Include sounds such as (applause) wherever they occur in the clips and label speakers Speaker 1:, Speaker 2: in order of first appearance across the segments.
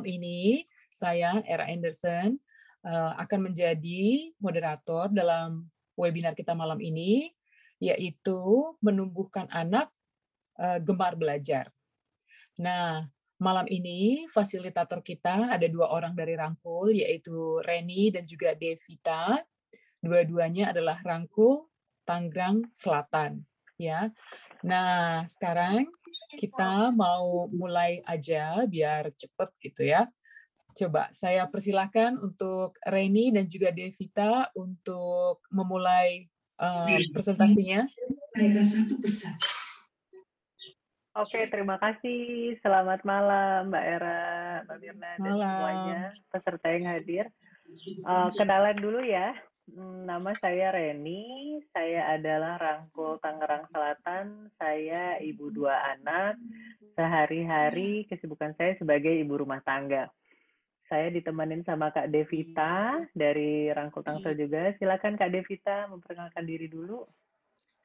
Speaker 1: malam ini saya Era Anderson uh, akan menjadi moderator dalam webinar kita malam ini, yaitu menumbuhkan anak uh, gemar belajar. Nah, malam ini fasilitator kita ada dua orang dari Rangkul, yaitu Reni dan juga Devita. Dua-duanya adalah Rangkul Tangerang Selatan. Ya, nah sekarang kita mau mulai aja biar cepet gitu ya. Coba saya persilahkan untuk Reni dan juga Devita untuk memulai uh, presentasinya.
Speaker 2: Oke, terima kasih. Selamat malam Mbak Era, Mbak Mirna, dan semuanya peserta yang hadir. Uh, kenalan dulu ya. Hmm, nama saya Reni, saya adalah Rangkul Tangerang Selatan, saya ibu dua anak, sehari-hari kesibukan saya sebagai ibu rumah tangga. Saya ditemenin sama Kak Devita dari Rangkul Tangsel juga. Silakan Kak Devita memperkenalkan diri dulu.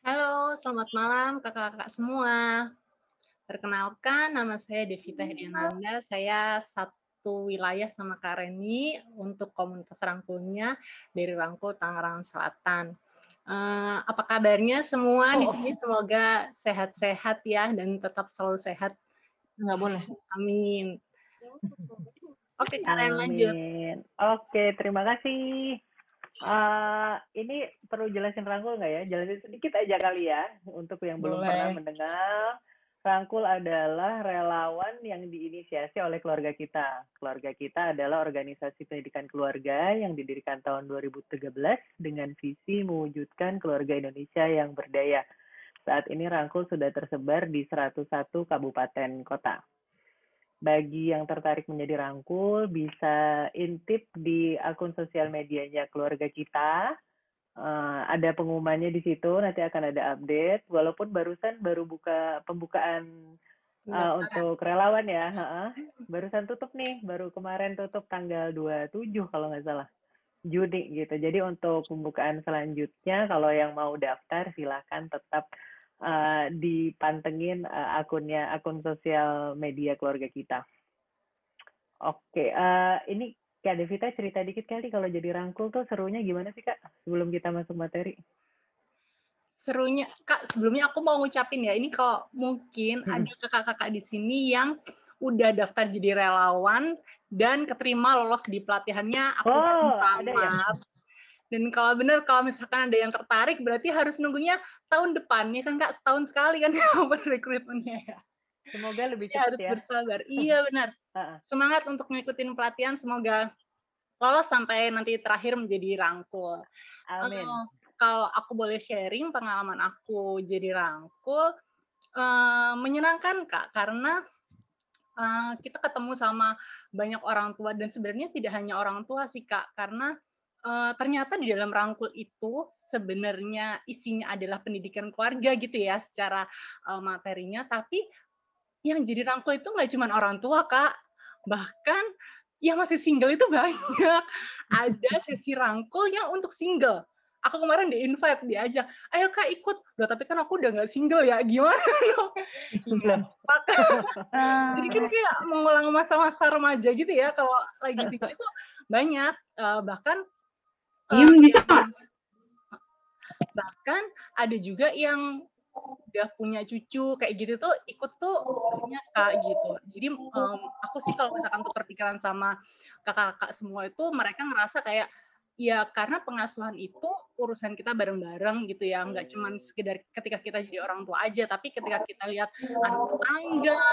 Speaker 3: Halo, selamat malam kakak-kakak semua. Perkenalkan, nama saya Devita Hediananda. Saya satu satu wilayah sama Kak Reni untuk komunitas rangkulnya dari Rangkul Tangerang Selatan. Uh, apa kabarnya semua oh. di sini? Semoga sehat-sehat ya dan tetap selalu sehat.
Speaker 1: Nggak boleh.
Speaker 3: Amin. Oke, Karen lanjut.
Speaker 2: Oke, terima kasih. Uh, ini perlu jelasin rangkul nggak ya? Jelasin sedikit aja kali ya untuk yang belum Boleh. pernah mendengar. Rangkul adalah relawan yang diinisiasi oleh keluarga kita. Keluarga kita adalah organisasi pendidikan keluarga yang didirikan tahun 2013 dengan visi mewujudkan keluarga Indonesia yang berdaya. Saat ini Rangkul sudah tersebar di 101 kabupaten kota. Bagi yang tertarik menjadi Rangkul, bisa intip di akun sosial medianya keluarga kita, uh, ada pengumumannya di situ nanti akan ada update. Walaupun barusan baru buka pembukaan uh, untuk relawan ya uh, barusan tutup nih baru kemarin tutup tanggal 27 kalau nggak salah Juni gitu. Jadi untuk pembukaan selanjutnya kalau yang mau daftar silahkan tetap uh, dipantengin uh, akunnya akun sosial media keluarga kita. Oke okay, uh, ini Kak Devita cerita dikit kali kalau jadi rangkul tuh serunya gimana sih Kak sebelum kita masuk materi?
Speaker 3: Serunya, Kak, sebelumnya aku mau ngucapin ya, ini kalau mungkin hmm. ada kakak-kakak di sini yang udah daftar jadi relawan dan keterima lolos di pelatihannya, aku oh, selamat. Ya? Dan kalau benar kalau misalkan ada yang tertarik berarti harus nunggunya tahun depan ya kan Kak setahun sekali kan (laughs) rekrutmennya ya.
Speaker 2: Semoga lebih
Speaker 3: cepat harus
Speaker 2: ya.
Speaker 3: bersabar. (laughs) iya benar. Semangat untuk ngikutin pelatihan. Semoga lolos sampai nanti terakhir menjadi rangkul.
Speaker 2: Amin. Uh,
Speaker 3: kalau aku boleh sharing pengalaman aku jadi rangkul, uh, menyenangkan kak karena uh, kita ketemu sama banyak orang tua dan sebenarnya tidak hanya orang tua sih kak karena uh, ternyata di dalam rangkul itu sebenarnya isinya adalah pendidikan keluarga gitu ya secara uh, materinya tapi yang jadi rangkul itu nggak cuma orang tua kak, bahkan yang masih single itu banyak. Ada (laughs) sesi rangkul yang untuk single. Aku kemarin di invite diajak, ayo kak ikut. Loh tapi kan aku udah nggak single ya, gimana (laughs) dong? Jadi kan kayak mengulang masa-masa remaja gitu ya, kalau lagi single itu banyak. Uh, bahkan
Speaker 1: uh.
Speaker 3: Bahkan ada juga yang udah punya cucu kayak gitu tuh ikut tuh banyak kak gitu. Jadi um, aku sih kalau misalkan tuh terpikiran sama kakak-kakak semua itu mereka ngerasa kayak ya karena pengasuhan itu urusan kita bareng-bareng gitu ya nggak cuma sekedar ketika kita jadi orang tua aja tapi ketika kita lihat anak tetangga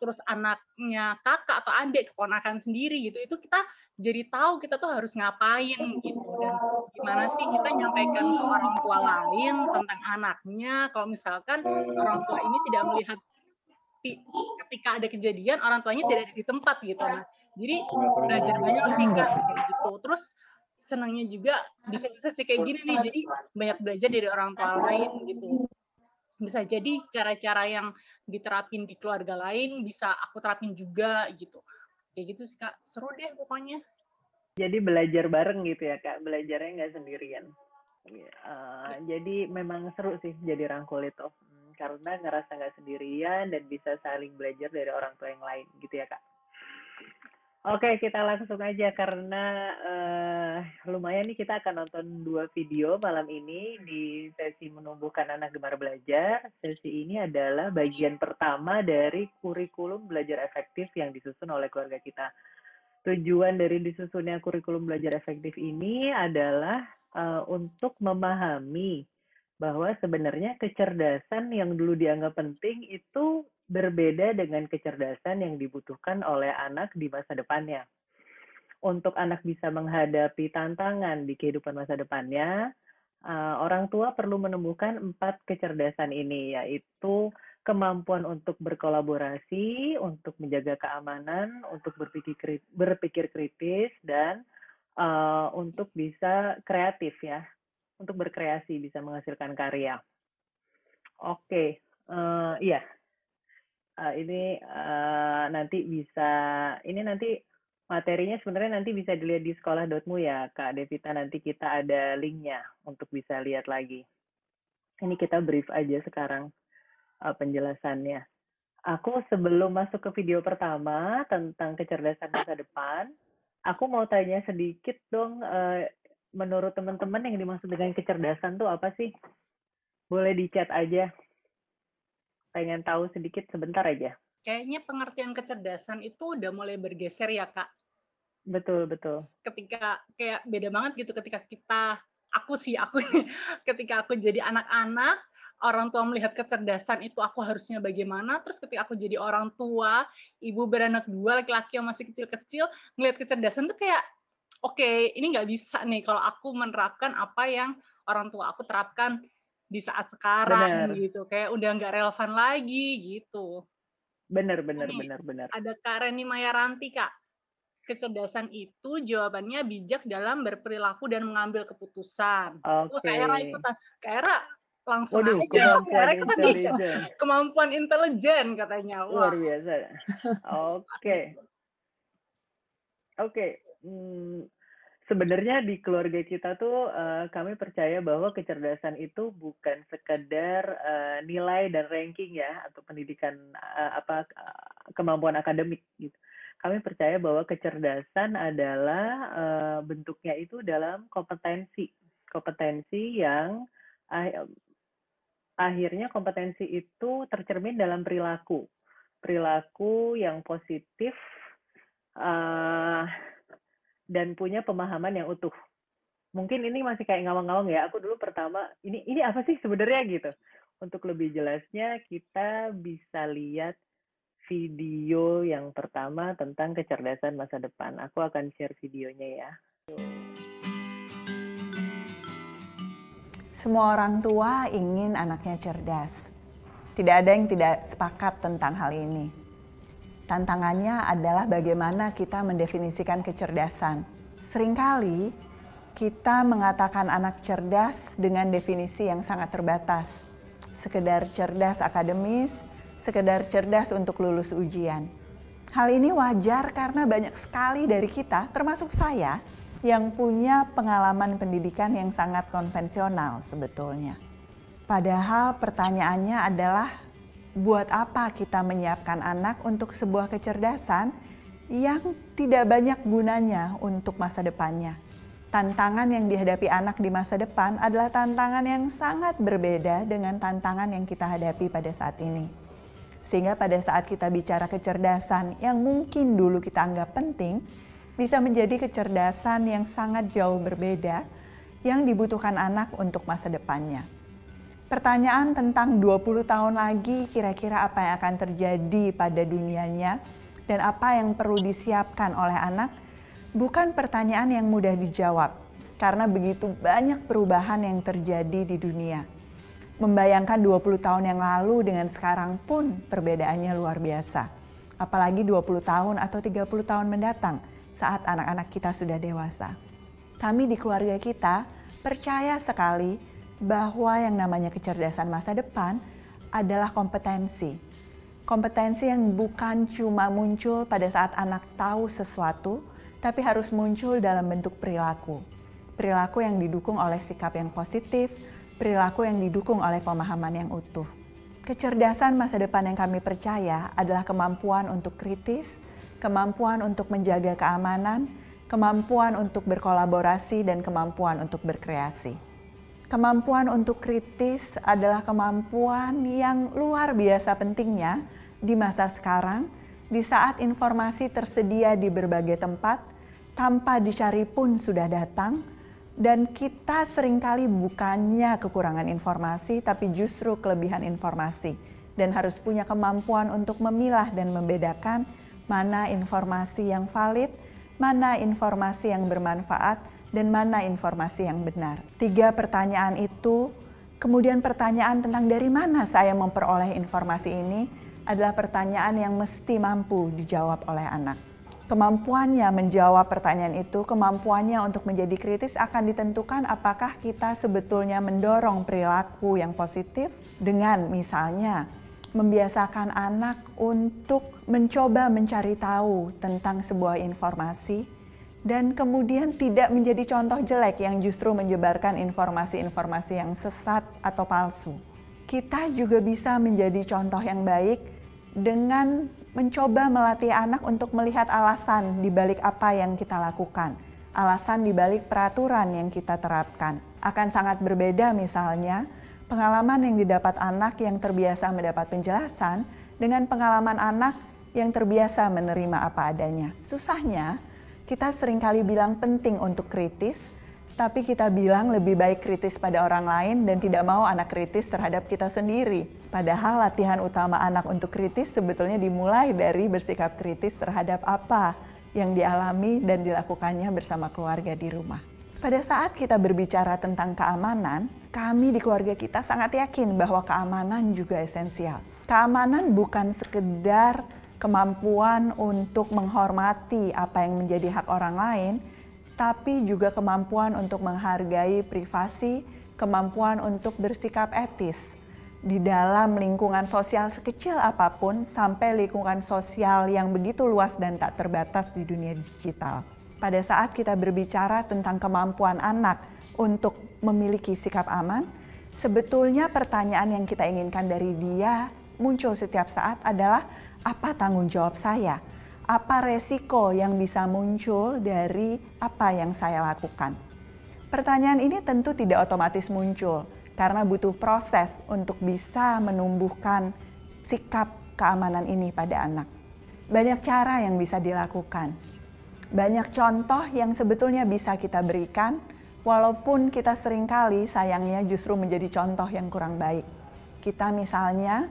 Speaker 3: terus anaknya kakak atau adik keponakan sendiri gitu itu kita jadi tahu kita tuh harus ngapain gitu. Dan gimana sih kita nyampaikan ke orang tua lain tentang anaknya kalau misalkan orang tua ini tidak melihat ketika ada kejadian orang tuanya tidak ada di tempat gitu. Nah jadi belajar banyak sih gitu. Terus senangnya juga di sesi-sesi kayak gini nih. Jadi banyak belajar dari orang tua lain gitu. Bisa jadi cara-cara yang diterapin di keluarga lain bisa aku terapin juga gitu. Kayak gitu sih kak. Seru deh pokoknya.
Speaker 2: Jadi belajar bareng gitu ya kak. Belajarnya nggak sendirian. Uh, jadi memang seru sih jadi rangkul itu. Hmm, karena ngerasa nggak sendirian dan bisa saling belajar dari orang tua yang lain gitu ya kak Oke, kita langsung aja karena uh, lumayan nih kita akan nonton dua video malam ini di sesi menumbuhkan anak gemar belajar. Sesi ini adalah bagian pertama dari kurikulum belajar efektif yang disusun oleh keluarga kita. Tujuan dari disusunnya kurikulum belajar efektif ini adalah uh, untuk memahami bahwa sebenarnya kecerdasan yang dulu dianggap penting itu berbeda dengan kecerdasan yang dibutuhkan oleh anak di masa depannya. Untuk anak bisa menghadapi tantangan di kehidupan masa depannya, uh, orang tua perlu menumbuhkan empat kecerdasan ini, yaitu kemampuan untuk berkolaborasi, untuk menjaga keamanan, untuk berpikir kritis, dan uh, untuk bisa kreatif ya, untuk berkreasi bisa menghasilkan karya. Oke, okay. uh, iya uh, ini uh, nanti bisa ini nanti materinya sebenarnya nanti bisa dilihat di sekolah.mu ya Kak Devita nanti kita ada linknya untuk bisa lihat lagi. Ini kita brief aja sekarang uh, penjelasannya. Aku sebelum masuk ke video pertama tentang kecerdasan masa depan, aku mau tanya sedikit dong, uh, menurut teman-teman yang dimaksud dengan kecerdasan tuh apa sih? Boleh di chat aja pengen tahu sedikit sebentar aja.
Speaker 3: Kayaknya pengertian kecerdasan itu udah mulai bergeser ya, Kak.
Speaker 2: Betul, betul.
Speaker 3: Ketika kayak beda banget gitu ketika kita aku sih aku (laughs) ketika aku jadi anak-anak orang tua melihat kecerdasan itu aku harusnya bagaimana terus ketika aku jadi orang tua ibu beranak dua laki-laki yang masih kecil-kecil ngelihat kecerdasan tuh kayak oke okay, ini nggak bisa nih kalau aku menerapkan apa yang orang tua aku terapkan di saat sekarang bener. gitu kayak udah nggak relevan lagi gitu
Speaker 2: bener bener Ini, bener bener
Speaker 3: ada Kak Reni Mayaranti kak kecerdasan itu jawabannya bijak dalam berperilaku dan mengambil keputusan
Speaker 2: okay. oh, Kak
Speaker 3: Era ikutan Kak Era langsung Waduh, aja kemampuan intelijen. (laughs) kemampuan intelijen katanya
Speaker 2: Wah. luar biasa (laughs) oke okay. oke okay. hmm, sebenarnya di keluarga kita tuh uh, kami percaya bahwa kecerdasan itu bukan sekedar uh, nilai dan ranking ya atau pendidikan uh, apa kemampuan akademik gitu. Kami percaya bahwa kecerdasan adalah uh, bentuknya itu dalam kompetensi, kompetensi yang uh, akhirnya kompetensi itu tercermin dalam perilaku, perilaku yang positif. Uh, dan punya pemahaman yang utuh. Mungkin ini masih kayak ngawang-ngawang ya. Aku dulu pertama ini ini apa sih sebenarnya gitu. Untuk lebih jelasnya kita bisa lihat video yang pertama tentang kecerdasan masa depan. Aku akan share videonya ya.
Speaker 4: Semua orang tua ingin anaknya cerdas. Tidak ada yang tidak sepakat tentang hal ini Tantangannya adalah bagaimana kita mendefinisikan kecerdasan. Seringkali kita mengatakan anak cerdas dengan definisi yang sangat terbatas. Sekedar cerdas akademis, sekedar cerdas untuk lulus ujian. Hal ini wajar karena banyak sekali dari kita, termasuk saya, yang punya pengalaman pendidikan yang sangat konvensional sebetulnya. Padahal pertanyaannya adalah buat apa kita menyiapkan anak untuk sebuah kecerdasan yang tidak banyak gunanya untuk masa depannya. Tantangan yang dihadapi anak di masa depan adalah tantangan yang sangat berbeda dengan tantangan yang kita hadapi pada saat ini. Sehingga pada saat kita bicara kecerdasan yang mungkin dulu kita anggap penting, bisa menjadi kecerdasan yang sangat jauh berbeda yang dibutuhkan anak untuk masa depannya. Pertanyaan tentang 20 tahun lagi kira-kira apa yang akan terjadi pada dunianya dan apa yang perlu disiapkan oleh anak bukan pertanyaan yang mudah dijawab karena begitu banyak perubahan yang terjadi di dunia. Membayangkan 20 tahun yang lalu dengan sekarang pun perbedaannya luar biasa. Apalagi 20 tahun atau 30 tahun mendatang saat anak-anak kita sudah dewasa. Kami di keluarga kita percaya sekali bahwa yang namanya kecerdasan masa depan adalah kompetensi. Kompetensi yang bukan cuma muncul pada saat anak tahu sesuatu, tapi harus muncul dalam bentuk perilaku. Perilaku yang didukung oleh sikap yang positif, perilaku yang didukung oleh pemahaman yang utuh. Kecerdasan masa depan yang kami percaya adalah kemampuan untuk kritis, kemampuan untuk menjaga keamanan, kemampuan untuk berkolaborasi, dan kemampuan untuk berkreasi. Kemampuan untuk kritis adalah kemampuan yang luar biasa pentingnya di masa sekarang, di saat informasi tersedia di berbagai tempat, tanpa dicari pun sudah datang, dan kita sering kali bukannya kekurangan informasi, tapi justru kelebihan informasi, dan harus punya kemampuan untuk memilah dan membedakan mana informasi yang valid, mana informasi yang bermanfaat, dan mana informasi yang benar. Tiga pertanyaan itu, kemudian pertanyaan tentang dari mana saya memperoleh informasi ini adalah pertanyaan yang mesti mampu dijawab oleh anak. Kemampuannya menjawab pertanyaan itu, kemampuannya untuk menjadi kritis akan ditentukan apakah kita sebetulnya mendorong perilaku yang positif dengan misalnya membiasakan anak untuk mencoba mencari tahu tentang sebuah informasi dan kemudian tidak menjadi contoh jelek yang justru menyebarkan informasi-informasi yang sesat atau palsu. Kita juga bisa menjadi contoh yang baik dengan mencoba melatih anak untuk melihat alasan di balik apa yang kita lakukan, alasan di balik peraturan yang kita terapkan. Akan sangat berbeda misalnya pengalaman yang didapat anak yang terbiasa mendapat penjelasan dengan pengalaman anak yang terbiasa menerima apa adanya. Susahnya, kita sering kali bilang penting untuk kritis, tapi kita bilang lebih baik kritis pada orang lain dan tidak mau anak kritis terhadap kita sendiri. Padahal latihan utama anak untuk kritis sebetulnya dimulai dari bersikap kritis terhadap apa yang dialami dan dilakukannya bersama keluarga di rumah. Pada saat kita berbicara tentang keamanan, kami di keluarga kita sangat yakin bahwa keamanan juga esensial. Keamanan bukan sekedar kemampuan untuk menghormati apa yang menjadi hak orang lain, tapi juga kemampuan untuk menghargai privasi, kemampuan untuk bersikap etis di dalam lingkungan sosial sekecil apa pun sampai lingkungan sosial yang begitu luas dan tak terbatas di dunia digital. Pada saat kita berbicara tentang kemampuan anak untuk memiliki sikap aman, sebetulnya pertanyaan yang kita inginkan dari dia muncul setiap saat adalah apa tanggung jawab saya? Apa resiko yang bisa muncul dari apa yang saya lakukan? Pertanyaan ini tentu tidak otomatis muncul karena butuh proses untuk bisa menumbuhkan sikap keamanan ini pada anak. Banyak cara yang bisa dilakukan. Banyak contoh yang sebetulnya bisa kita berikan walaupun kita sering kali sayangnya justru menjadi contoh yang kurang baik. Kita misalnya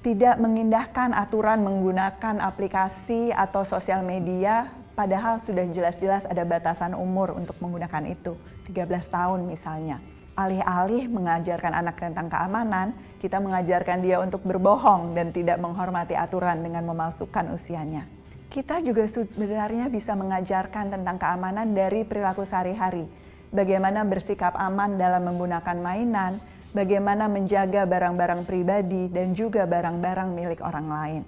Speaker 4: tidak mengindahkan aturan menggunakan aplikasi atau sosial media padahal sudah jelas-jelas ada batasan umur untuk menggunakan itu, 13 tahun misalnya. Alih-alih mengajarkan anak tentang keamanan, kita mengajarkan dia untuk berbohong dan tidak menghormati aturan dengan memalsukan usianya. Kita juga sebenarnya bisa mengajarkan tentang keamanan dari perilaku sehari-hari. Bagaimana bersikap aman dalam menggunakan mainan, bagaimana menjaga barang-barang pribadi dan juga barang-barang milik orang lain.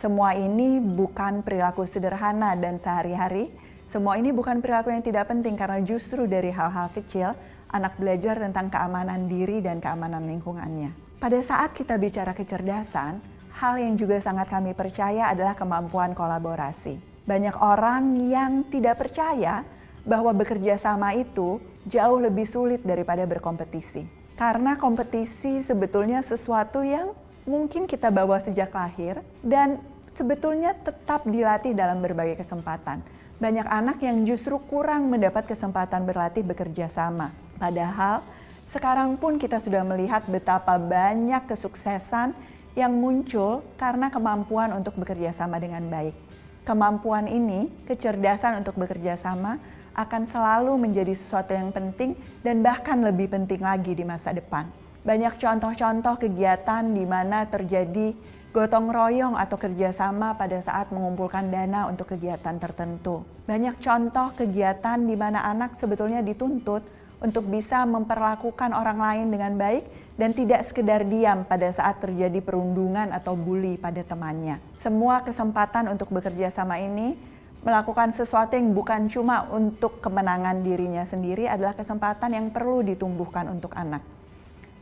Speaker 4: Semua ini bukan perilaku sederhana dan sehari-hari. Semua ini bukan perilaku yang tidak penting karena justru dari hal-hal kecil anak belajar tentang keamanan diri dan keamanan lingkungannya. Pada saat kita bicara kecerdasan, hal yang juga sangat kami percaya adalah kemampuan kolaborasi. Banyak orang yang tidak percaya bahwa bekerja sama itu jauh lebih sulit daripada berkompetisi karena kompetisi sebetulnya sesuatu yang mungkin kita bawa sejak lahir dan sebetulnya tetap dilatih dalam berbagai kesempatan. Banyak anak yang justru kurang mendapat kesempatan berlatih bekerja sama. Padahal sekarang pun kita sudah melihat betapa banyak kesuksesan yang muncul karena kemampuan untuk bekerja sama dengan baik. Kemampuan ini, kecerdasan untuk bekerja sama, akan selalu menjadi sesuatu yang penting dan bahkan lebih penting lagi di masa depan. Banyak contoh-contoh kegiatan di mana terjadi gotong royong atau kerjasama pada saat mengumpulkan dana untuk kegiatan tertentu. Banyak contoh kegiatan di mana anak sebetulnya dituntut untuk bisa memperlakukan orang lain dengan baik dan tidak sekedar diam pada saat terjadi perundungan atau bully pada temannya. Semua kesempatan untuk bekerja sama ini melakukan sesuatu yang bukan cuma untuk kemenangan dirinya sendiri adalah kesempatan yang perlu ditumbuhkan untuk anak.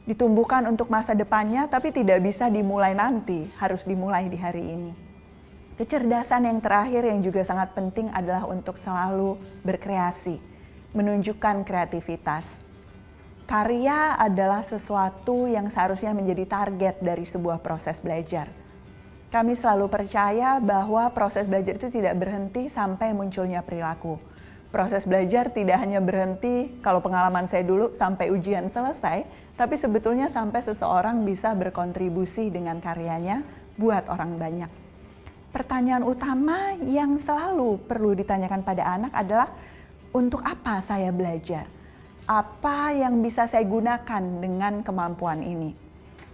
Speaker 4: Ditumbuhkan untuk masa depannya, tapi tidak bisa dimulai nanti, harus dimulai di hari ini. Kecerdasan yang terakhir yang juga sangat penting adalah untuk selalu berkreasi, menunjukkan kreativitas. Karya adalah sesuatu yang seharusnya menjadi target dari sebuah proses belajar. Kami selalu percaya bahwa proses belajar itu tidak berhenti sampai munculnya perilaku. Proses belajar tidak hanya berhenti kalau pengalaman saya dulu sampai ujian selesai, tapi sebetulnya sampai seseorang bisa berkontribusi dengan karyanya buat orang banyak pertanyaan utama yang selalu perlu ditanyakan pada anak adalah untuk apa saya belajar? Apa yang bisa saya gunakan dengan kemampuan ini?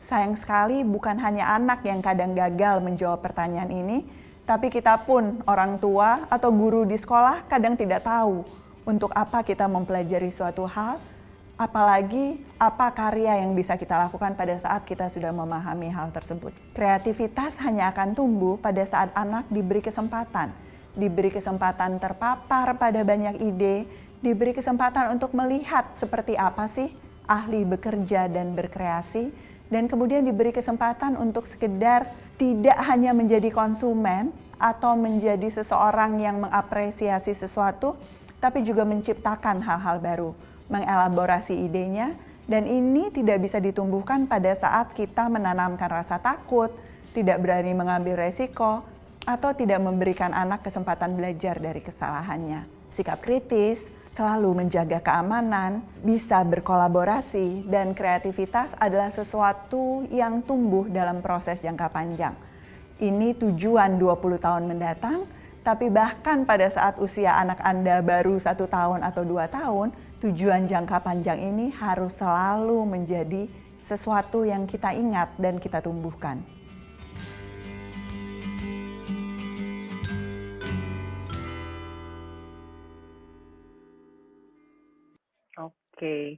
Speaker 4: Sayang sekali bukan hanya anak yang kadang gagal menjawab pertanyaan ini, tapi kita pun orang tua atau guru di sekolah kadang tidak tahu untuk apa kita mempelajari suatu hal Apalagi apa karya yang bisa kita lakukan pada saat kita sudah memahami hal tersebut. Kreativitas hanya akan tumbuh pada saat anak diberi kesempatan, diberi kesempatan terpapar pada banyak ide, diberi kesempatan untuk melihat seperti apa sih ahli bekerja dan berkreasi, dan kemudian diberi kesempatan untuk sekedar tidak hanya menjadi konsumen atau menjadi seseorang yang mengapresiasi sesuatu, tapi juga menciptakan hal-hal baru mengelaborasi idenya, dan ini tidak bisa ditumbuhkan pada saat kita menanamkan rasa takut, tidak berani mengambil resiko, atau tidak memberikan anak kesempatan belajar dari kesalahannya. Sikap kritis, selalu menjaga keamanan, bisa berkolaborasi, dan kreativitas adalah sesuatu yang tumbuh dalam proses jangka panjang. Ini tujuan 20 tahun mendatang, tapi bahkan pada saat usia anak Anda baru satu tahun atau dua tahun, tujuan jangka panjang ini harus selalu menjadi sesuatu yang kita ingat dan kita tumbuhkan.
Speaker 2: Oke.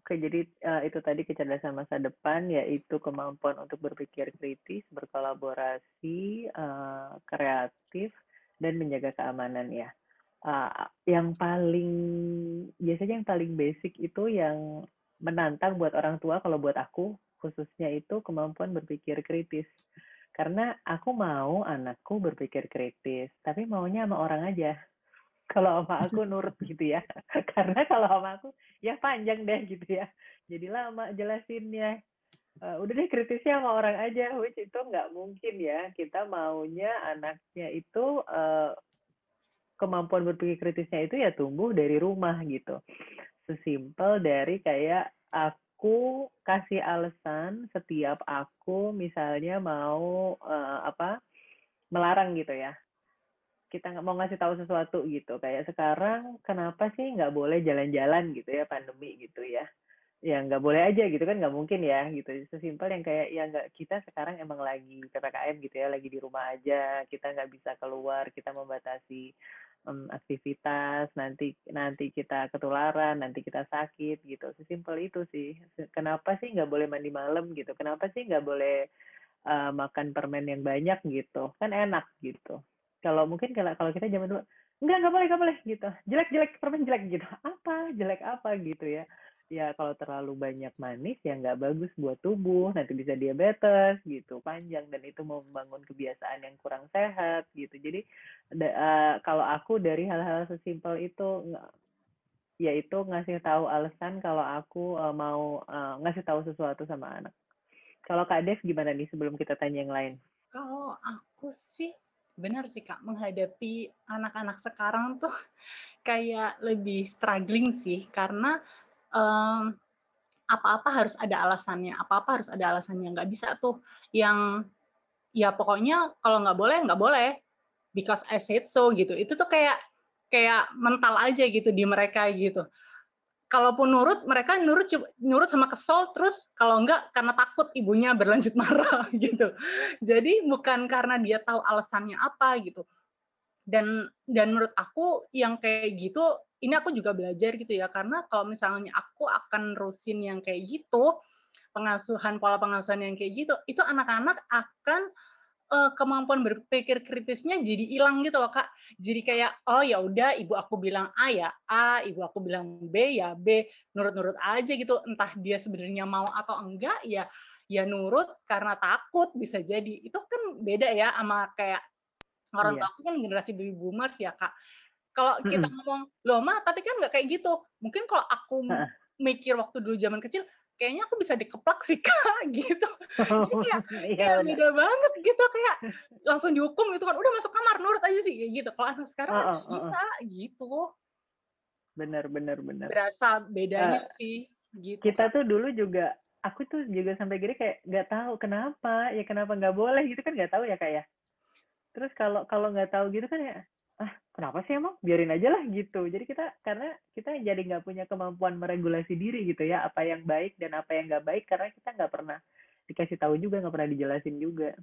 Speaker 2: Oke, jadi uh, itu tadi kecerdasan masa depan, yaitu kemampuan untuk berpikir kritis, berkolaborasi, uh, kreatif, dan menjaga keamanan ya. Uh, yang paling biasanya yang paling basic itu yang menantang buat orang tua kalau buat aku khususnya itu kemampuan berpikir kritis. Karena aku mau anakku berpikir kritis tapi maunya sama orang aja kalau sama aku nurut gitu ya. (laughs) Karena kalau sama aku ya panjang deh gitu ya. Jadi lama jelasinnya. Uh, udah deh kritisnya sama orang aja. Which itu nggak mungkin ya. Kita maunya anaknya itu uh, kemampuan berpikir kritisnya itu ya tumbuh dari rumah gitu. Sesimpel dari kayak aku kasih alasan setiap aku misalnya mau uh, apa melarang gitu ya. Kita nggak mau ngasih tahu sesuatu gitu. Kayak sekarang kenapa sih nggak boleh jalan-jalan gitu ya pandemi gitu ya? Ya nggak boleh aja gitu kan nggak mungkin ya gitu. Sesimpel yang kayak ya nggak kita sekarang emang lagi ppkm gitu ya lagi di rumah aja. Kita nggak bisa keluar kita membatasi um, aktivitas. Nanti nanti kita ketularan nanti kita sakit gitu. Sesimpel itu sih. Kenapa sih nggak boleh mandi malam gitu? Kenapa sih nggak boleh uh, makan permen yang banyak gitu? Kan enak gitu kalau mungkin kalau kalau kita zaman dulu enggak nggak boleh nggak boleh gitu. Jelek jelek permen jelek gitu. Apa? Jelek apa? gitu ya. Ya kalau terlalu banyak manis ya nggak bagus buat tubuh nanti bisa diabetes gitu panjang dan itu membangun kebiasaan yang kurang sehat gitu. Jadi da, uh, kalau aku dari hal-hal sesimpel itu yaitu ngasih tahu alasan kalau aku uh, mau uh, ngasih tahu sesuatu sama anak. Kalau kak Dev gimana nih sebelum kita tanya yang lain?
Speaker 3: Kalau aku sih benar sih kak menghadapi anak-anak sekarang tuh (laughs) kayak lebih struggling sih karena um, apa-apa harus ada alasannya, apa-apa harus ada alasannya. Nggak bisa tuh yang ya pokoknya kalau nggak boleh nggak boleh because I said so gitu. Itu tuh kayak kayak mental aja gitu di mereka gitu. Kalaupun nurut, mereka nurut nurut sama kesel, terus kalau enggak karena takut ibunya berlanjut (laughs) marah gitu. Jadi bukan karena dia tahu alasannya apa gitu. Dan dan menurut aku yang kayak gitu ini aku juga belajar gitu ya karena kalau misalnya aku akan rusin yang kayak gitu pengasuhan pola pengasuhan yang kayak gitu itu anak-anak akan uh, kemampuan berpikir kritisnya jadi hilang gitu loh kak. Jadi kayak oh ya udah ibu aku bilang A ya A ibu aku bilang B ya B. Nurut-nurut aja gitu entah dia sebenarnya mau atau enggak ya ya nurut karena takut bisa jadi. Itu kan beda ya sama kayak orang tua aku kan generasi baby boomers ya kak. Kalau kita ngomong loh ma tapi kan nggak kayak gitu. Mungkin kalau aku mikir waktu dulu zaman kecil kayaknya aku bisa dikeplak sih (laughs) kak gitu. Jadi kayak, (laughs) iya, kayak beda banget gitu kayak langsung dihukum gitu kan udah masuk kamar nurut aja sih gitu. Kalau anak sekarang uh, uh, bisa gitu.
Speaker 2: Bener bener bener
Speaker 3: berasa bedanya uh, sih gitu.
Speaker 2: kita tuh dulu juga aku tuh juga sampai gini kayak nggak tahu kenapa ya kenapa nggak boleh gitu kan nggak tahu ya kayak ya. terus kalau kalau nggak tahu gitu kan ya ah kenapa sih emang? Biarin aja lah gitu. Jadi kita karena kita jadi nggak punya kemampuan meregulasi diri gitu ya apa yang baik dan apa yang nggak baik karena kita nggak pernah dikasih tahu juga nggak pernah dijelasin juga.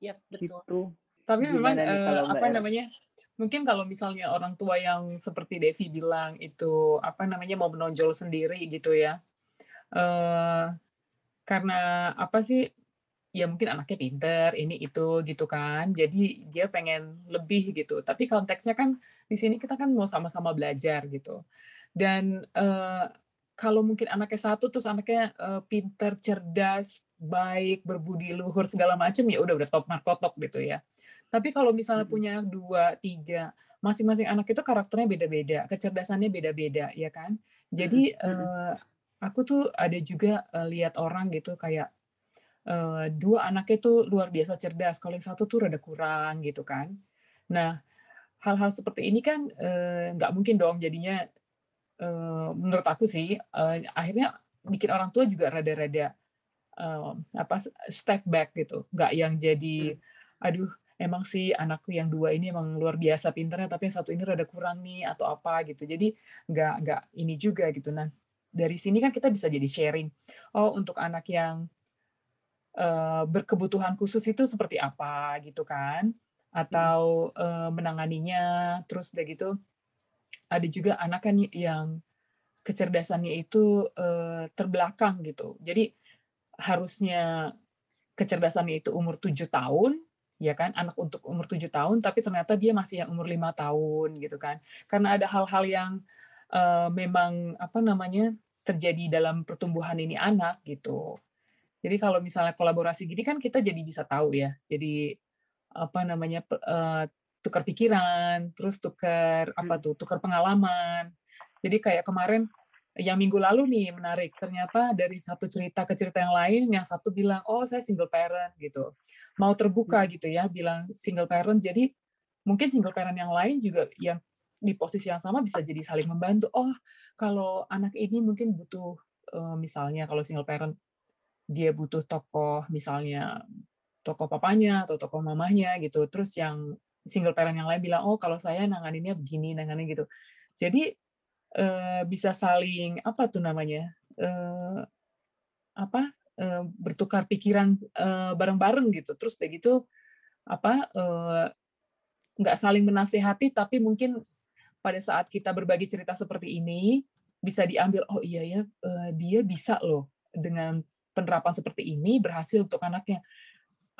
Speaker 3: Ya betul. Gitu.
Speaker 1: tapi memang uh, apa namanya mungkin kalau misalnya orang tua yang seperti Devi bilang itu apa namanya mau menonjol sendiri gitu ya uh, karena apa sih ya mungkin anaknya pinter ini itu gitu kan. Jadi dia pengen lebih gitu. Tapi konteksnya kan di sini kita kan mau sama-sama belajar gitu. Dan uh, kalau mungkin anaknya satu terus anaknya uh, pinter cerdas baik berbudi luhur segala macam ya udah udah top markotop gitu ya. Tapi kalau misalnya punya anak dua, tiga, masing-masing anak itu karakternya beda-beda, kecerdasannya beda-beda, ya kan? Jadi uh, aku tuh ada juga uh, lihat orang gitu kayak uh, dua anaknya tuh luar biasa cerdas, kalau yang satu tuh rada kurang gitu kan. Nah, hal-hal seperti ini kan nggak uh, mungkin dong jadinya uh, menurut aku sih uh, akhirnya bikin orang tua juga rada-rada uh, apa step back gitu, nggak yang jadi aduh emang sih anakku yang dua ini emang luar biasa pinternya tapi yang satu ini rada kurang nih atau apa gitu. Jadi nggak nggak ini juga gitu. Nah dari sini kan kita bisa jadi sharing oh untuk anak yang uh, berkebutuhan khusus itu seperti apa gitu kan? Atau uh, menanganinya terus udah gitu ada juga anak kan yang kecerdasannya itu uh, terbelakang gitu. Jadi harusnya kecerdasannya itu umur tujuh tahun ya kan? Anak untuk umur tujuh tahun tapi ternyata dia masih yang umur lima tahun gitu kan. Karena ada hal-hal yang uh, memang apa namanya terjadi dalam pertumbuhan ini anak gitu jadi kalau misalnya kolaborasi gini kan kita jadi bisa tahu ya jadi apa namanya uh, tukar pikiran terus tukar apa hmm. tuh tukar pengalaman jadi kayak kemarin yang minggu lalu nih menarik ternyata dari satu cerita ke cerita yang lain yang satu bilang oh saya single parent gitu mau terbuka hmm. gitu ya bilang single parent jadi mungkin single parent yang lain juga yang di posisi yang sama bisa jadi saling membantu oh kalau anak ini mungkin butuh eh, misalnya kalau single parent dia butuh tokoh misalnya tokoh papanya atau tokoh mamanya gitu terus yang single parent yang lain bilang oh kalau saya nanganinnya begini nanganin gitu. Jadi bisa saling apa tuh namanya uh, apa bertukar pikiran bareng-bareng gitu. Terus kayak gitu apa nggak saling menasehati tapi mungkin pada saat kita berbagi cerita seperti ini bisa diambil oh iya ya dia bisa loh dengan penerapan seperti ini berhasil untuk anaknya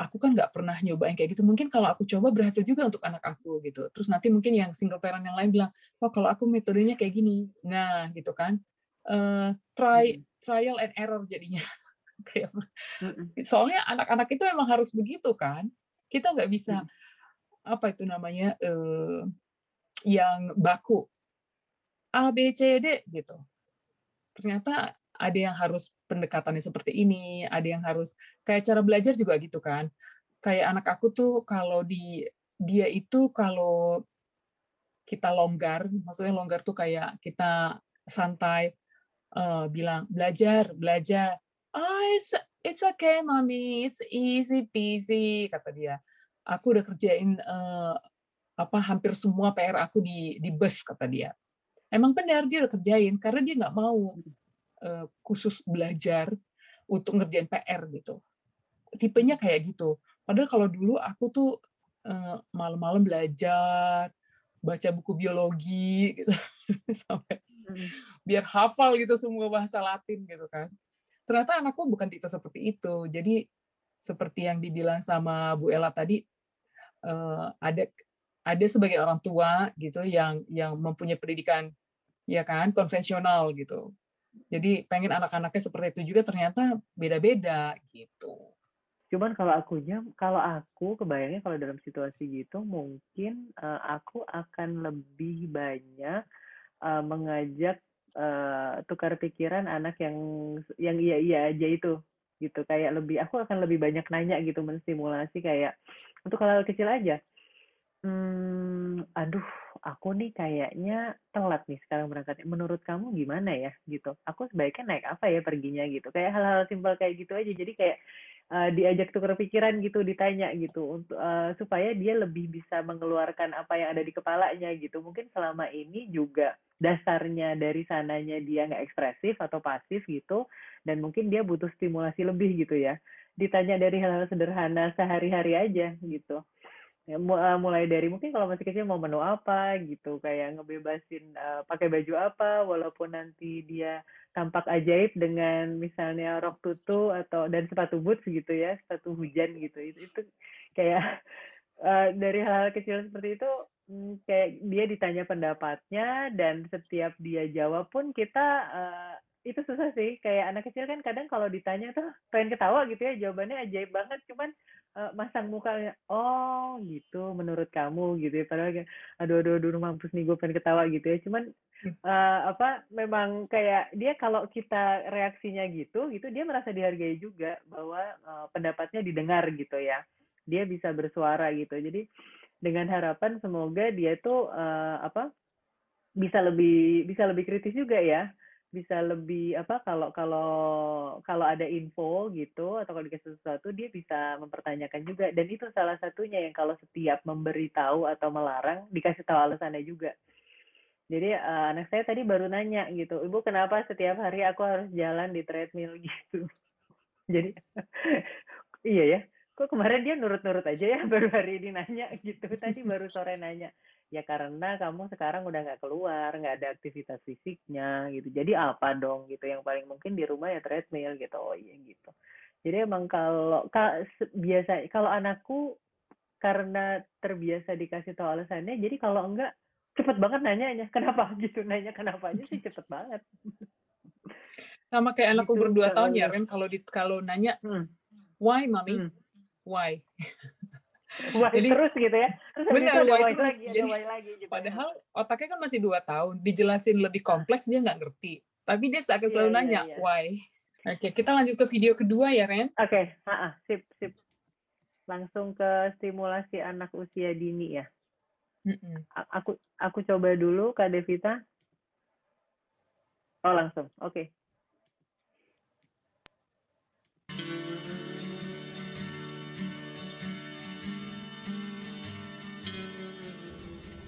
Speaker 1: aku kan nggak pernah nyoba yang kayak gitu. Mungkin kalau aku coba berhasil juga untuk anak aku gitu. Terus nanti mungkin yang single parent yang lain bilang, wah kalau aku metodenya kayak gini. Nah gitu kan, uh, try trial and error jadinya. (laughs) kayak soalnya anak-anak itu emang harus begitu kan. Kita nggak bisa apa itu namanya uh, yang baku A B C D gitu. Ternyata ada yang harus pendekatannya seperti ini, ada yang harus kayak cara belajar juga gitu kan. Kayak anak aku tuh kalau di dia itu kalau kita longgar, maksudnya longgar tuh kayak kita santai uh, bilang belajar, belajar. Oh, it's it's okay, mommy, it's easy peasy kata dia. Aku udah kerjain uh, apa hampir semua PR aku di di bus kata dia. Emang benar dia udah kerjain karena dia nggak mau Eh, khusus belajar untuk ngerjain PR gitu. Tipenya kayak gitu. Padahal kalau dulu aku tuh eh, malam-malam belajar, baca buku biologi (laughs) gitu sampai hmm. biar hafal gitu semua bahasa Latin gitu kan. Ternyata anakku bukan tipe seperti itu. Jadi seperti yang dibilang sama Bu Ella tadi eh, ada ada sebagian orang tua gitu yang yang mempunyai pendidikan ya kan konvensional gitu jadi pengen anak-anaknya seperti itu juga ternyata beda-beda gitu.
Speaker 2: Cuman kalau akunya, kalau aku kebayangnya kalau dalam situasi gitu mungkin uh, aku akan lebih banyak uh, mengajak uh, tukar pikiran anak yang yang iya iya aja itu gitu kayak lebih aku akan lebih banyak nanya gitu menstimulasi kayak untuk hal-hal kecil aja hmm, aduh aku nih kayaknya telat nih sekarang berangkatnya. Menurut kamu gimana ya gitu? Aku sebaiknya naik apa ya perginya gitu. Kayak hal-hal simpel kayak gitu aja. Jadi kayak uh, diajak tukar pikiran gitu, ditanya gitu untuk uh, supaya dia lebih bisa mengeluarkan apa yang ada di kepalanya gitu. Mungkin selama ini juga dasarnya dari sananya dia nggak ekspresif atau pasif gitu dan mungkin dia butuh stimulasi lebih gitu ya. Ditanya dari hal-hal sederhana sehari-hari aja gitu Ya, eh, mulai dari mungkin kalau masih kecil mau menu apa gitu, kayak ngebebasin uh, pakai baju apa, walaupun nanti dia tampak ajaib dengan misalnya rok tutu atau dan sepatu boots gitu ya, sepatu hujan gitu. Itu, itu kayak uh, (laughs) dari hal, hal kecil seperti itu hmm, kayak dia ditanya pendapatnya dan setiap dia jawab pun kita uh, itu susah sih kayak anak kecil kan kadang kalau ditanya tuh pengen ketawa gitu ya jawabannya ajaib banget. Cuman uh, masang mukanya oh gitu menurut kamu gitu ya. Padahal kayak aduh aduh aduh mampus nih gue pengen ketawa gitu ya. Cuman uh, apa memang kayak dia kalau kita reaksinya gitu gitu dia merasa dihargai juga bahwa uh, pendapatnya didengar gitu ya. Dia bisa bersuara gitu. Jadi dengan harapan semoga dia tuh uh, apa bisa lebih bisa lebih kritis juga ya bisa lebih apa kalau kalau kalau ada info gitu atau kalau dikasih sesuatu dia bisa mempertanyakan juga. Dan itu salah satunya yang kalau setiap memberitahu atau melarang dikasih tahu alasannya juga. Jadi uh, anak saya tadi baru nanya gitu ibu kenapa setiap hari aku harus jalan di treadmill? (laughs) gitu. Jadi (laughs) iya ya kok kemarin dia nurut-nurut aja ya (laughs) baru hari ini nanya gitu tadi baru sore nanya ya karena kamu sekarang udah nggak keluar nggak ada aktivitas fisiknya gitu. Jadi apa dong gitu. Yang paling mungkin di rumah ya treadmill gitu. Oh iya gitu. Jadi emang kalau ka, biasa kalau anakku karena terbiasa dikasih tahu alasannya jadi kalau enggak cepet banget nanya (laughs) kenapa? Gitu nanya kenapa aja sih cepet banget.
Speaker 1: Sama kayak anakku gitu, berdua tahun ya kan kalau di kalau nanya hmm. why mami? Hmm. why
Speaker 2: Why jadi, terus gitu ya terus benar
Speaker 1: why terus lagi, jadi, lagi gitu. padahal otaknya kan masih dua tahun dijelasin lebih kompleks dia nggak ngerti tapi dia seakan yeah, selalu yeah, nanya yeah. why oke okay, kita lanjut ke video kedua ya Ren
Speaker 2: oke okay. sip sip langsung ke stimulasi anak usia dini ya mm -mm. aku aku coba dulu kak Devita oh langsung oke okay.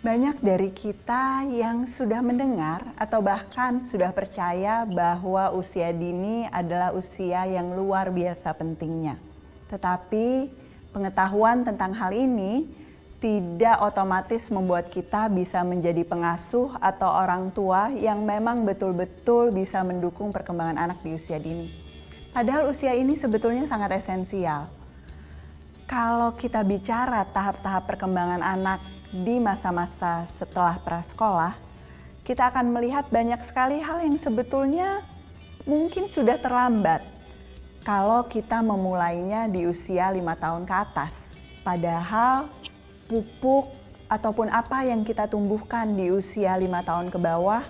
Speaker 4: Banyak dari kita yang sudah mendengar atau bahkan sudah percaya bahwa usia dini adalah usia yang luar biasa pentingnya. Tetapi pengetahuan tentang hal ini tidak otomatis membuat kita bisa menjadi pengasuh atau orang tua yang memang betul-betul bisa mendukung perkembangan anak di usia dini. Padahal usia ini sebetulnya sangat esensial. Kalau kita bicara tahap-tahap perkembangan anak di masa-masa setelah prasekolah, kita akan melihat banyak sekali hal yang sebetulnya mungkin sudah terlambat kalau kita memulainya di usia lima tahun ke atas. Padahal pupuk ataupun apa yang kita tumbuhkan di usia lima tahun ke bawah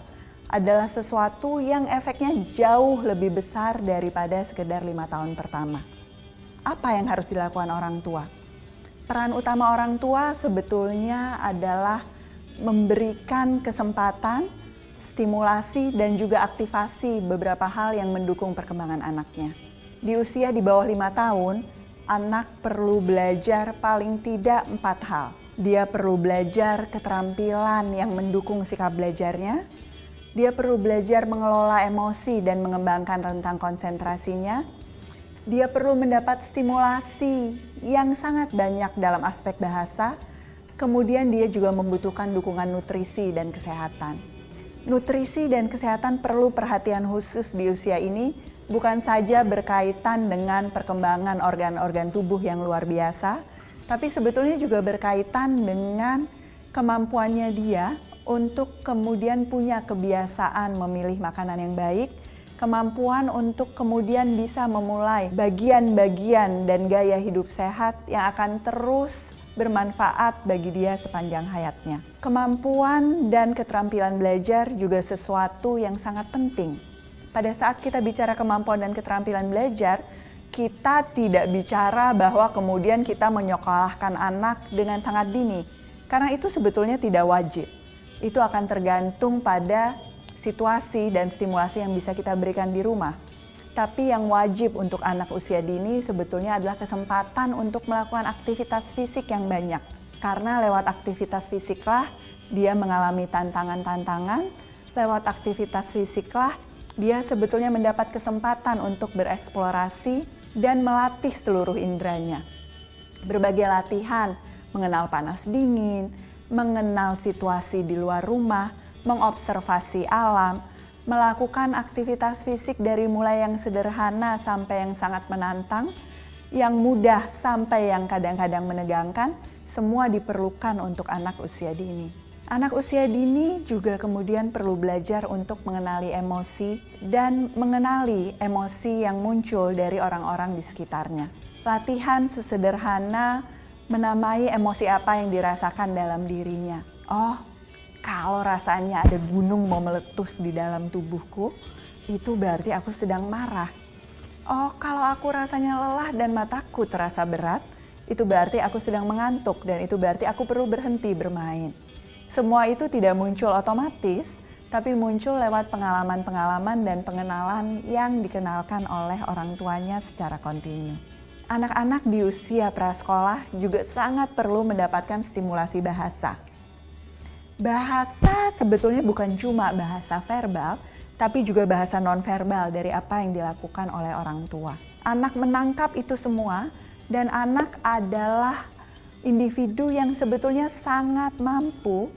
Speaker 4: adalah sesuatu yang efeknya jauh lebih besar daripada sekedar lima tahun pertama. Apa yang harus dilakukan orang tua? Peran utama orang tua sebetulnya adalah memberikan kesempatan, stimulasi, dan juga aktivasi beberapa hal yang mendukung perkembangan anaknya. Di usia di bawah lima tahun, anak perlu belajar paling tidak empat hal. Dia perlu belajar keterampilan yang mendukung sikap belajarnya. Dia perlu belajar mengelola emosi dan mengembangkan rentang konsentrasinya dia perlu mendapat stimulasi yang sangat banyak dalam aspek bahasa. Kemudian dia juga membutuhkan dukungan nutrisi dan kesehatan. Nutrisi dan kesehatan perlu perhatian khusus di usia ini bukan saja berkaitan dengan perkembangan organ-organ tubuh yang luar biasa, tapi sebetulnya juga berkaitan dengan kemampuannya dia untuk kemudian punya kebiasaan memilih makanan yang baik kemampuan untuk kemudian bisa memulai bagian-bagian dan gaya hidup sehat yang akan terus bermanfaat bagi dia sepanjang hayatnya. Kemampuan dan keterampilan belajar juga sesuatu yang sangat penting. Pada saat kita bicara kemampuan dan keterampilan belajar, kita tidak bicara bahwa kemudian kita menyekolahkan anak dengan sangat dini, karena itu sebetulnya tidak wajib. Itu akan tergantung pada situasi dan stimulasi yang bisa kita berikan di rumah. Tapi yang wajib untuk anak usia dini sebetulnya adalah kesempatan untuk melakukan aktivitas fisik yang banyak. Karena lewat aktivitas fisiklah dia mengalami tantangan-tantangan, lewat aktivitas fisiklah dia sebetulnya mendapat kesempatan untuk bereksplorasi dan melatih seluruh inderanya. Berbagai latihan, mengenal panas dingin, mengenal situasi di luar rumah, mengobservasi alam, melakukan aktivitas fisik dari mulai yang sederhana sampai yang sangat menantang, yang mudah sampai yang kadang-kadang menegangkan, semua diperlukan untuk anak usia dini. Anak usia dini juga kemudian perlu belajar untuk mengenali emosi dan mengenali emosi yang muncul dari orang-orang di sekitarnya. Latihan sesederhana menamai emosi apa yang dirasakan dalam dirinya. Oh, kalau rasanya ada gunung mau meletus di dalam tubuhku, itu berarti aku sedang marah. Oh, kalau aku rasanya lelah dan mataku terasa berat, itu berarti aku sedang mengantuk dan itu berarti aku perlu berhenti bermain. Semua itu tidak muncul otomatis, tapi muncul lewat pengalaman-pengalaman dan pengenalan yang dikenalkan oleh orang tuanya secara kontinu. Anak-anak di usia prasekolah juga sangat perlu mendapatkan stimulasi bahasa bahasa sebetulnya bukan cuma bahasa verbal, tapi juga bahasa nonverbal dari apa yang dilakukan oleh orang tua. Anak menangkap itu semua dan anak adalah individu yang sebetulnya sangat mampu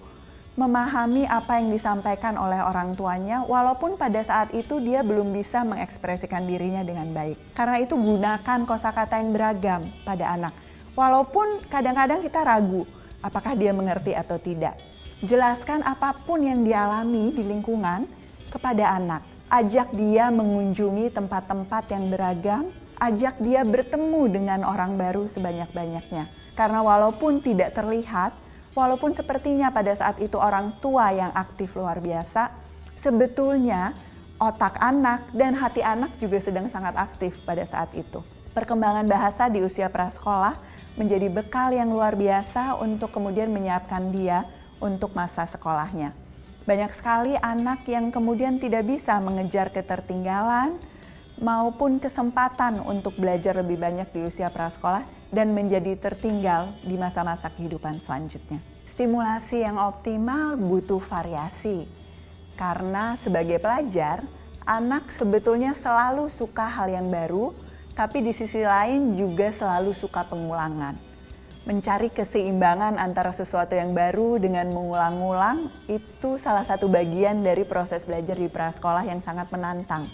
Speaker 4: memahami apa yang disampaikan oleh orang tuanya walaupun pada saat itu dia belum bisa mengekspresikan dirinya dengan baik. Karena itu gunakan kosakata yang beragam pada anak. Walaupun kadang-kadang kita ragu apakah dia mengerti atau tidak Jelaskan apa pun yang dialami di lingkungan kepada anak. Ajak dia mengunjungi tempat-tempat yang beragam, ajak dia bertemu dengan orang baru sebanyak-banyaknya. Karena walaupun tidak terlihat, walaupun sepertinya pada saat itu orang tua yang aktif luar biasa, sebetulnya otak anak dan hati anak juga sedang sangat aktif pada saat itu. Perkembangan bahasa di usia prasekolah menjadi bekal yang luar biasa untuk kemudian menyiapkan dia untuk masa sekolahnya. Banyak sekali anak yang kemudian tidak bisa mengejar ketertinggalan maupun kesempatan untuk belajar lebih banyak di usia prasekolah dan menjadi tertinggal di masa-masa kehidupan selanjutnya. Stimulasi yang optimal butuh variasi, karena sebagai pelajar, anak sebetulnya selalu suka hal yang baru, tapi di sisi lain juga selalu suka pengulangan mencari keseimbangan antara sesuatu yang baru dengan mengulang-ulang itu salah satu bagian dari proses belajar di prasekolah yang sangat menantang.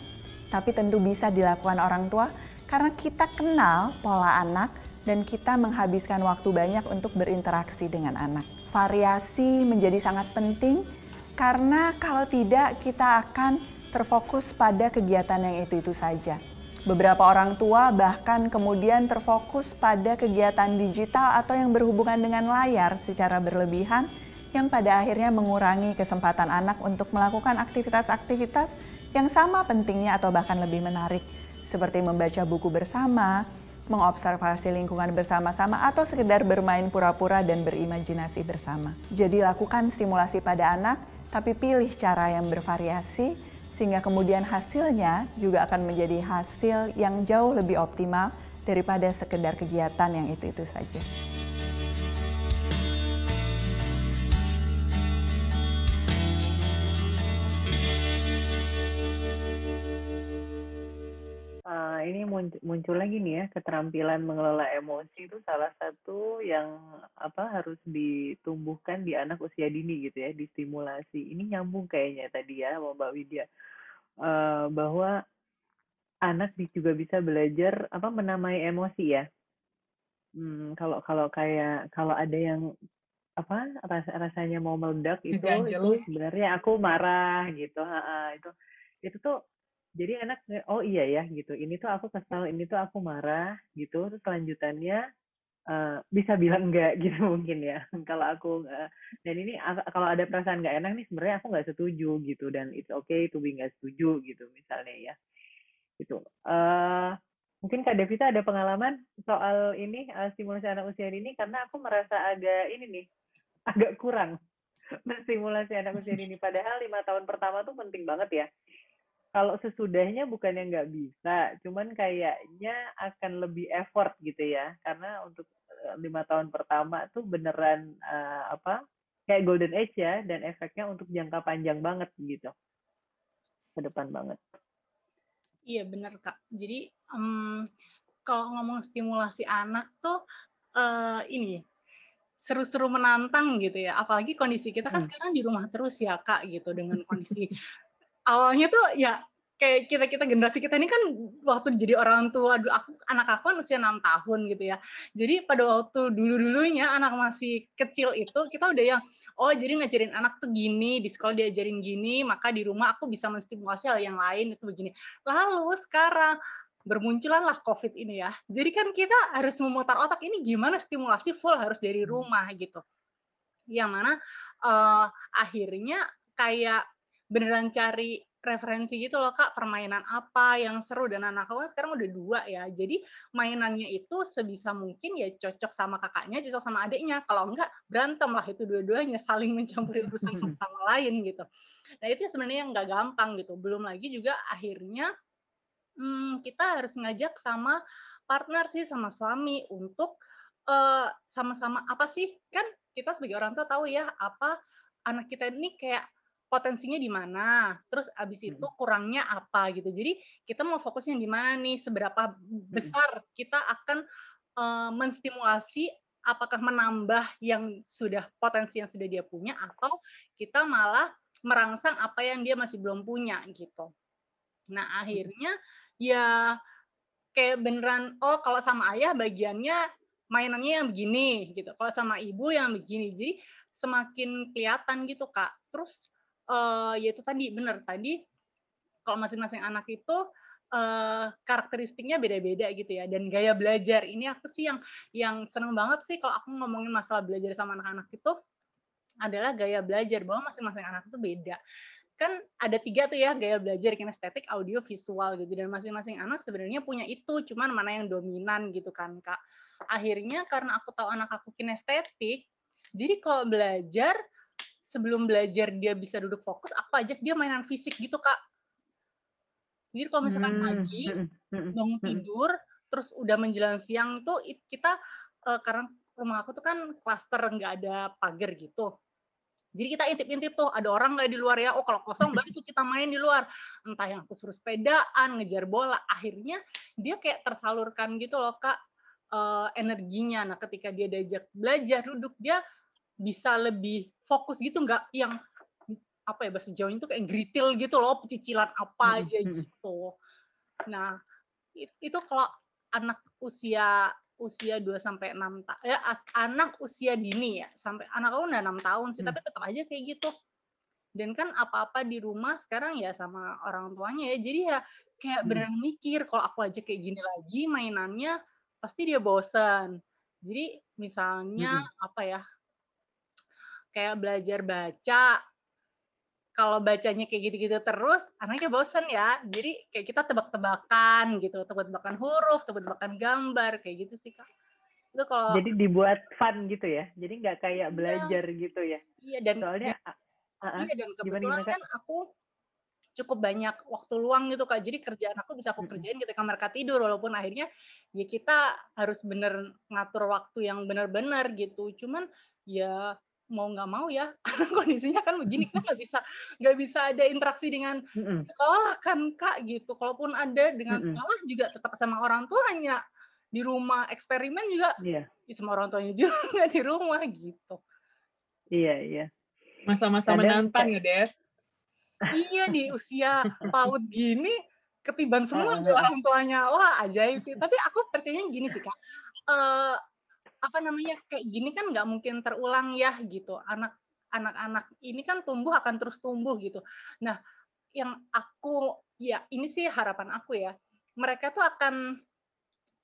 Speaker 4: Tapi tentu bisa dilakukan orang tua karena kita kenal pola anak dan kita menghabiskan waktu banyak untuk berinteraksi dengan anak. Variasi menjadi sangat penting karena kalau tidak kita akan terfokus pada kegiatan yang itu-itu saja. Beberapa orang tua bahkan kemudian terfokus pada kegiatan digital atau yang berhubungan dengan layar secara berlebihan yang pada akhirnya mengurangi kesempatan anak untuk melakukan aktivitas-aktivitas yang sama pentingnya atau bahkan lebih menarik seperti membaca buku bersama, mengobservasi lingkungan bersama-sama atau sekedar bermain pura-pura dan berimajinasi bersama. Jadi lakukan stimulasi pada anak tapi pilih cara yang bervariasi sehingga kemudian hasilnya juga akan menjadi hasil yang jauh lebih optimal daripada sekedar kegiatan yang itu-itu saja.
Speaker 2: Uh, ini muncul lagi nih ya keterampilan mengelola emosi itu salah satu yang apa harus ditumbuhkan di anak usia dini gitu ya distimulasi. Ini nyambung kayaknya tadi ya sama Mbak Widya. Uh, bahwa anak juga bisa belajar apa menamai emosi ya. Hmm, kalau kalau kayak kalau ada yang apa ras rasanya mau meledak itu itu sebenarnya aku marah gitu, ha -ha, itu. Itu tuh jadi anak oh iya ya gitu. Ini tuh aku kesal ini tuh aku marah gitu. Terus kelanjutannya uh, bisa bilang enggak (laughs) gitu mungkin ya. Kalau aku uh, dan ini kalau ada perasaan nggak enak nih sebenarnya aku nggak setuju gitu. Dan it's okay to be nggak setuju gitu misalnya ya. Gitu. Uh, mungkin kak Devita ada pengalaman soal ini uh, stimulasi anak usia ini karena aku merasa agak ini nih agak kurang (laughs) menstimulasi anak usia ini padahal lima tahun pertama tuh penting banget ya kalau sesudahnya bukannya nggak bisa, cuman kayaknya akan lebih effort gitu ya, karena untuk lima tahun pertama tuh beneran uh, apa kayak golden age ya, dan efeknya untuk jangka panjang banget gitu, ke depan banget.
Speaker 3: Iya bener kak. Jadi um, kalau ngomong stimulasi anak tuh uh, ini seru-seru menantang gitu ya. Apalagi kondisi kita kan hmm. sekarang di rumah terus ya kak gitu dengan kondisi (laughs) awalnya tuh ya kayak kita kita generasi kita ini kan waktu jadi orang tua aku anak aku kan usia enam tahun gitu ya jadi pada waktu dulu dulunya anak masih kecil itu kita udah yang oh jadi ngajarin anak tuh gini di sekolah diajarin gini maka di rumah aku bisa menstimulasi hal yang lain itu begini lalu sekarang bermunculan lah COVID ini ya. Jadi kan kita harus memutar otak ini gimana stimulasi full harus dari hmm. rumah gitu. Yang mana uh, akhirnya kayak beneran cari referensi gitu loh kak permainan apa yang seru. Dan anak aku kan sekarang udah dua ya jadi mainannya itu sebisa mungkin ya cocok sama kakaknya cocok sama adiknya. Kalau enggak berantem lah itu dua-duanya saling mencampuri urusan sama lain gitu. Nah itu sebenarnya yang nggak gampang gitu. Belum lagi juga akhirnya hmm, kita harus ngajak sama partner sih sama suami untuk uh, sama-sama apa sih? Kan kita sebagai orang tua tahu ya apa anak kita ini kayak potensinya di mana, terus abis itu kurangnya apa gitu. Jadi kita mau fokusnya di mana nih, seberapa besar kita akan uh, menstimulasi apakah menambah yang sudah potensi yang sudah dia punya atau kita malah merangsang apa yang dia masih belum punya gitu. Nah, akhirnya ya kayak beneran oh kalau sama ayah bagiannya mainannya yang begini gitu. Kalau sama ibu yang begini. Jadi semakin kelihatan gitu, Kak. Terus uh, ya itu tadi benar tadi kalau masing-masing anak itu uh, karakteristiknya beda-beda gitu ya. Dan gaya belajar ini aku sih yang yang seneng banget sih kalau aku ngomongin masalah belajar sama anak-anak itu adalah gaya belajar bahwa masing-masing anak itu beda. Kan ada tiga tuh ya gaya belajar kinestetik, audio, visual gitu. Dan masing-masing anak sebenarnya punya itu cuman mana yang dominan gitu kan kak. Akhirnya karena aku tahu anak aku kinestetik jadi kalau belajar sebelum belajar dia bisa duduk fokus, aku ajak dia mainan fisik gitu kak. Jadi kalau misalkan hmm. pagi hmm, hmm, bangun tidur, terus udah menjelang siang tuh kita uh, karena rumah aku tuh kan klaster nggak ada pagar gitu. Jadi kita intip-intip tuh, ada orang nggak di luar ya, oh kalau kosong berarti tuh kita main di luar. Entah yang aku suruh sepedaan, ngejar bola. Akhirnya dia kayak tersalurkan gitu loh kak, uh, energinya. Nah ketika dia diajak belajar, duduk, dia bisa lebih fokus gitu nggak yang apa ya bahasa Jawa itu kayak gritil gitu loh cicilan apa aja gitu. Nah, itu kalau anak usia usia 2 sampai 6 tahun ya anak usia dini ya sampai anak aku udah 6 tahun sih hmm. tapi tetap aja kayak gitu. Dan kan apa-apa di rumah sekarang ya sama orang tuanya ya. Jadi ya kayak hmm. beneran mikir kalau aku aja kayak gini lagi mainannya pasti dia bosan. Jadi misalnya hmm. apa ya kayak belajar baca. Kalau bacanya kayak gitu-gitu terus anaknya bosen ya. Jadi kayak kita tebak-tebakan gitu tebak-tebakan huruf tebak-tebakan gambar kayak gitu sih kak.
Speaker 2: Itu kalau jadi dibuat fun gitu ya? Jadi nggak kayak iya. belajar gitu ya?
Speaker 3: Iya dan soalnya uh, uh, iya dan kebetulan gimana, gimana, kan aku cukup banyak waktu luang gitu kak. Jadi kerjaan aku bisa aku kerjain ketika mereka tidur walaupun akhirnya ya kita harus bener ngatur waktu yang benar-benar gitu. Cuman ya mau nggak mau ya (laughs) karena kondisinya kan begini kita nggak bisa nggak bisa ada interaksi dengan sekolah kan kak gitu. Kalaupun ada dengan sekolah juga tetap sama orang tuanya di rumah eksperimen juga yeah. ya sama orang tuanya juga (laughs) di rumah gitu.
Speaker 2: Iya iya.
Speaker 1: Masa-masa menantang ya Dev
Speaker 3: iya di usia (laughs) paut gini ketiban semua uh, orang tuanya. Wah ajaib sih. Tapi aku percaya gini sih kak. Uh, apa namanya kayak gini kan nggak mungkin terulang ya gitu. Anak anak-anak ini kan tumbuh akan terus tumbuh gitu. Nah yang aku ya ini sih harapan aku ya. Mereka tuh akan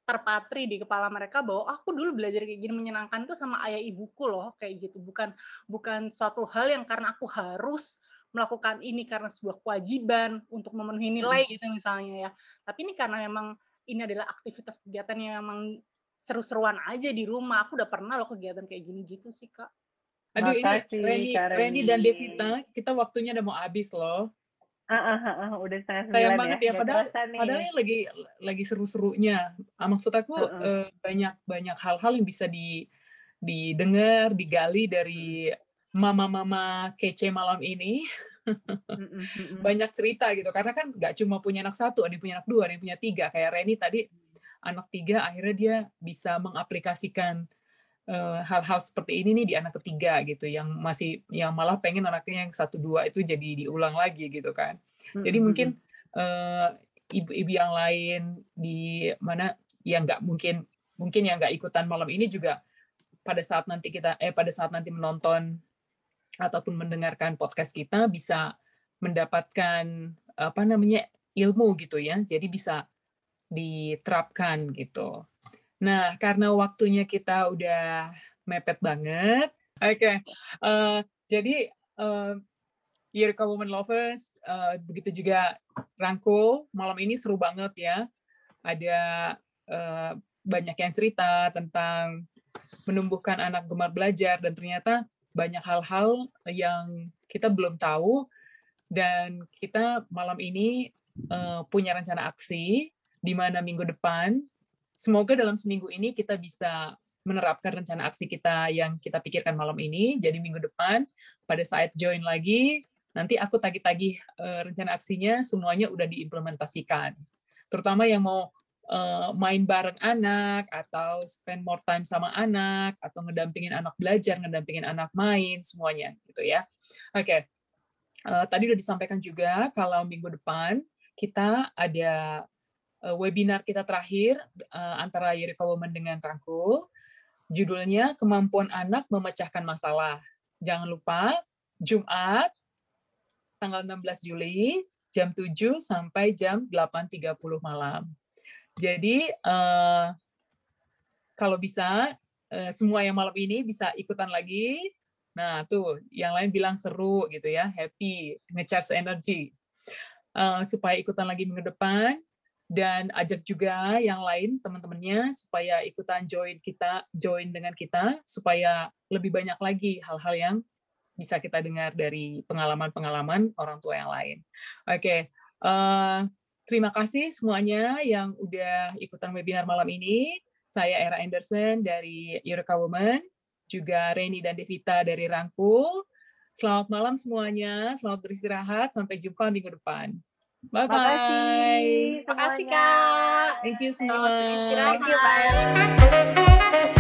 Speaker 3: terpatri di kepala mereka bahwa aku dulu belajar kayak gini menyenangkan tuh sama ayah ibuku loh kayak gitu. Bukan bukan suatu hal yang karena aku harus melakukan ini karena sebuah kewajiban untuk memenuhi nilai gitu misalnya ya. Tapi ini karena memang ini adalah aktivitas kegiatan yang memang seru-seruan aja di rumah aku udah pernah loh kegiatan kayak gini gitu sih kak
Speaker 1: Aduh Makasih, ini Reni, Reni dan Devita, kita waktunya udah mau habis loh.
Speaker 2: Ah, ah, ah, ah, udah setengah
Speaker 1: sembilan Sayang ya. banget ya, padahal, padahal ini lagi lagi seru-serunya. Ah, maksud aku uh -uh. Eh, banyak banyak hal-hal yang bisa di didengar, digali dari mama-mama kece malam ini. (laughs) banyak cerita gitu, karena kan nggak cuma punya anak satu, ada yang punya anak dua, ada yang punya tiga. Kayak Reni tadi anak tiga, akhirnya dia bisa mengaplikasikan Eh, hal-hal uh, seperti ini nih di anak ketiga gitu yang masih yang malah pengen anaknya yang satu dua itu jadi diulang lagi gitu kan. Jadi mungkin uh, ibu-ibu yang lain di mana yang nggak mungkin mungkin yang nggak ikutan malam ini juga pada saat nanti kita eh pada saat nanti menonton ataupun mendengarkan podcast kita bisa mendapatkan apa namanya ilmu gitu ya. Jadi bisa diterapkan gitu Nah, karena waktunya kita udah mepet banget. Oke, okay. uh, eh, jadi uh, Eureka Women Lovers, uh, begitu juga Rangkul, malam ini seru banget ya. Ada uh, banyak yang cerita tentang menumbuhkan anak gemar belajar dan ternyata banyak hal-hal yang kita belum tahu dan kita malam ini uh, punya rencana aksi di mana minggu depan semoga dalam seminggu ini kita bisa menerapkan rencana aksi kita yang kita pikirkan malam ini. Jadi minggu depan pada saat join lagi, nanti aku tagih-tagih uh, rencana aksinya semuanya udah diimplementasikan. Terutama yang mau uh, main bareng anak atau spend more time sama anak atau ngedampingin anak belajar, ngedampingin anak main semuanya gitu ya. Oke. Okay. Uh, tadi udah disampaikan juga kalau minggu depan kita ada webinar kita terakhir uh, antara Eureka Women dengan Rangkul. Judulnya Kemampuan Anak Memecahkan Masalah. Jangan lupa Jumat tanggal 16 Juli jam 7 sampai jam 8.30 malam. Jadi uh, kalau bisa semua yang malam ini bisa ikutan lagi. Nah, tuh yang lain bilang seru gitu ya, happy, ngecharge energy. Uh, supaya ikutan lagi minggu depan dan ajak juga yang lain teman-temannya supaya ikutan join kita join dengan kita supaya lebih banyak lagi hal-hal yang bisa kita dengar dari pengalaman-pengalaman orang tua yang lain. Oke, okay. uh, eh, terima kasih semuanya yang udah ikutan webinar malam ini. Saya Era Anderson dari Eureka Women, juga Reni dan Devita dari Rangkul. Selamat malam semuanya, selamat beristirahat, sampai jumpa minggu depan. Bye bye.
Speaker 3: Makasih. Makasih Kak.
Speaker 1: Thank you semua.
Speaker 3: Thank you, bye.